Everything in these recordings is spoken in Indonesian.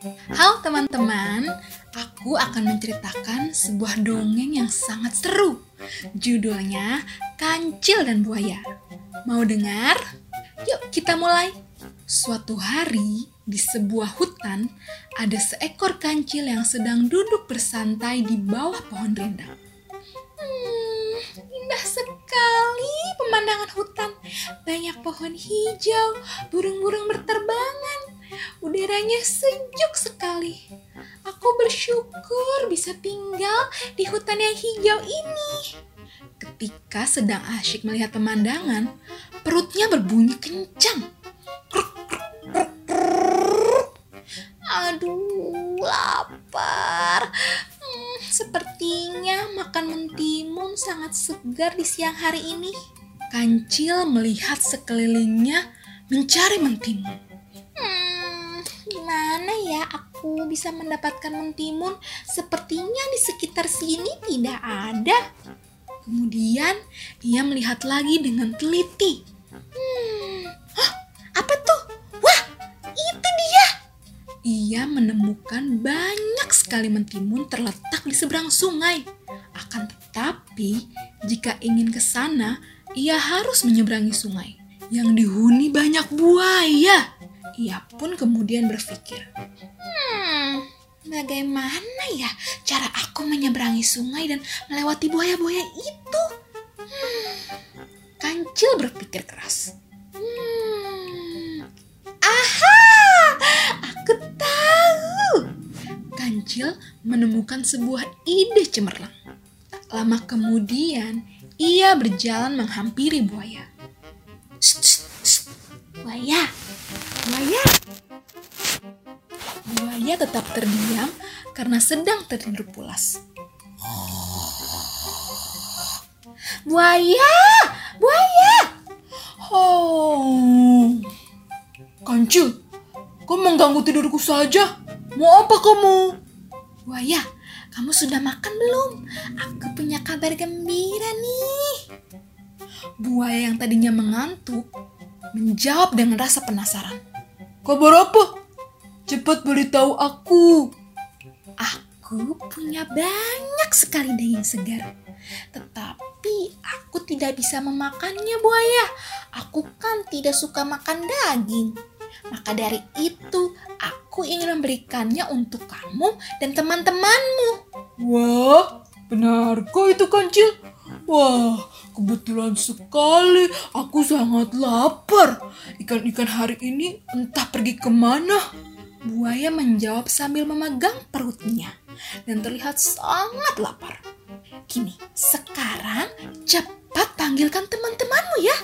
Halo teman-teman, aku akan menceritakan sebuah dongeng yang sangat seru. Judulnya Kancil dan Buaya. Mau dengar? Yuk kita mulai. Suatu hari di sebuah hutan ada seekor kancil yang sedang duduk bersantai di bawah pohon rindang. Hmm, indah sekali pemandangan hutan. Banyak pohon hijau, burung-burung berterbangan. Udaranya sejuk sekali. Aku bersyukur bisa tinggal di hutan yang hijau ini. Ketika sedang asyik melihat pemandangan, perutnya berbunyi kencang. Aduh, lapar. Hmm, sepertinya makan mentimun sangat segar di siang hari ini. Kancil melihat sekelilingnya mencari mentimun. Gimana ya aku bisa mendapatkan mentimun? Sepertinya di sekitar sini tidak ada. Kemudian ia melihat lagi dengan teliti. Hmm, apa tuh? Wah, itu dia. Ia menemukan banyak sekali mentimun terletak di seberang sungai. Akan tetapi, jika ingin ke sana, ia harus menyeberangi sungai yang dihuni banyak buaya. Ia pun kemudian berpikir, hmm, bagaimana ya cara aku menyeberangi sungai dan melewati buaya-buaya itu? Hmm, kancil berpikir keras. Hmm, aha, aku tahu. Kancil menemukan sebuah ide cemerlang. Lama kemudian, ia berjalan menghampiri buaya. Shh, shh, shh. Buaya, buaya. Buaya tetap terdiam karena sedang tertidur pulas. Buaya, buaya. Oh, kancil, kau mengganggu tidurku saja. Mau apa kamu? Buaya, kamu sudah makan belum? Aku punya kabar gembira nih. Buaya yang tadinya mengantuk menjawab dengan rasa penasaran. Kabar apa? Cepat beritahu aku. Aku punya banyak sekali daging segar. Tetapi aku tidak bisa memakannya buaya. Aku kan tidak suka makan daging. Maka dari itu, aku ingin memberikannya untuk kamu dan teman-temanmu. Wah, benarkah itu kancil? Wah, kebetulan sekali. Aku sangat lapar. Ikan-ikan hari ini entah pergi ke mana. Buaya menjawab sambil memegang perutnya dan terlihat sangat lapar. Kini, sekarang cepat panggilkan teman-temanmu ya,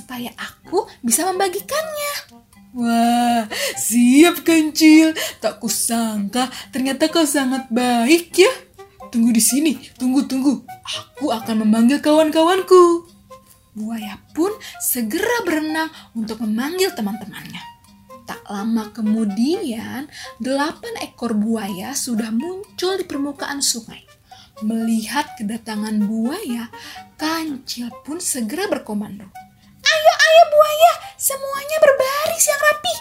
supaya aku bisa membagikannya. Wah, siap kancil. Tak kusangka ternyata kau sangat baik ya. Tunggu di sini, tunggu tunggu. Aku akan memanggil kawan-kawanku. Buaya pun segera berenang untuk memanggil teman-temannya. Tak lama kemudian, delapan ekor buaya sudah muncul di permukaan sungai. Melihat kedatangan buaya, kancil pun segera berkomando. Ayo, ayo buaya, semuanya berbaris yang rapi.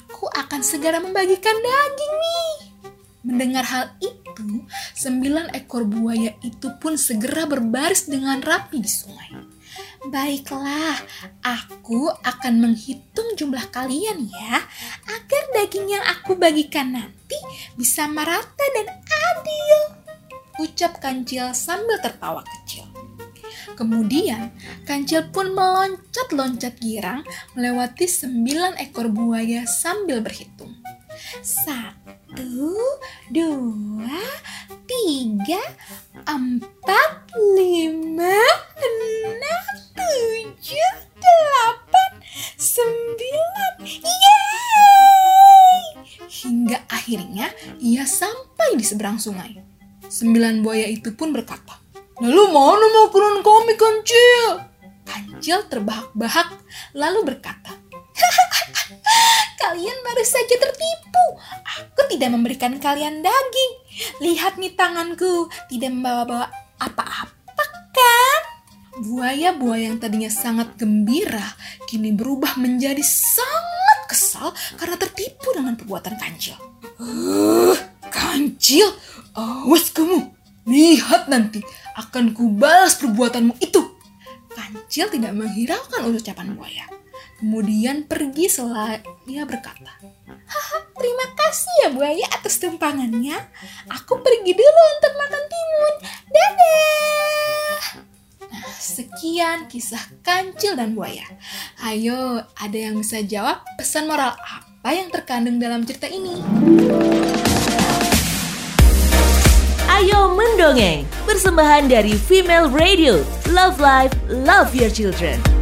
Aku akan segera membagikan daging nih. Mendengar hal itu, sembilan ekor buaya itu pun segera berbaris dengan rapi di sungai. Baiklah, aku akan menghitung jumlah kalian ya, agar daging yang aku bagikan nanti bisa merata dan adil. Ucap kancil sambil tertawa kecil. Kemudian, kancil pun meloncat-loncat girang melewati sembilan ekor buaya sambil berhitung. Satu, dua, tiga, empat, lima, enam, tujuh, delapan, sembilan. Yeay! Hingga akhirnya ia sampai di seberang sungai. Sembilan buaya itu pun berkata, Lalu mana makanan kami, Kancil? Kancil terbahak-bahak lalu berkata, Kalian baru saja tertipu. Aku tidak memberikan kalian daging. Lihat nih tanganku, tidak membawa-bawa apa-apa kan? Buaya-buaya yang tadinya sangat gembira, kini berubah menjadi sangat kesal karena tertipu dengan perbuatan kancil. Uh, kancil, awas kamu. Lihat nanti, akan kubalas perbuatanmu itu. Kancil tidak menghiraukan ucapan buaya. Kemudian pergi selaya berkata, Haha, terima kasih ya buaya atas tumpangannya. Aku pergi dulu untuk makan timun. Dadah! Nah, sekian kisah kancil dan buaya. Ayo, ada yang bisa jawab pesan moral apa yang terkandung dalam cerita ini? Ayo mendongeng, persembahan dari Female Radio. Love Life, Love Your Children.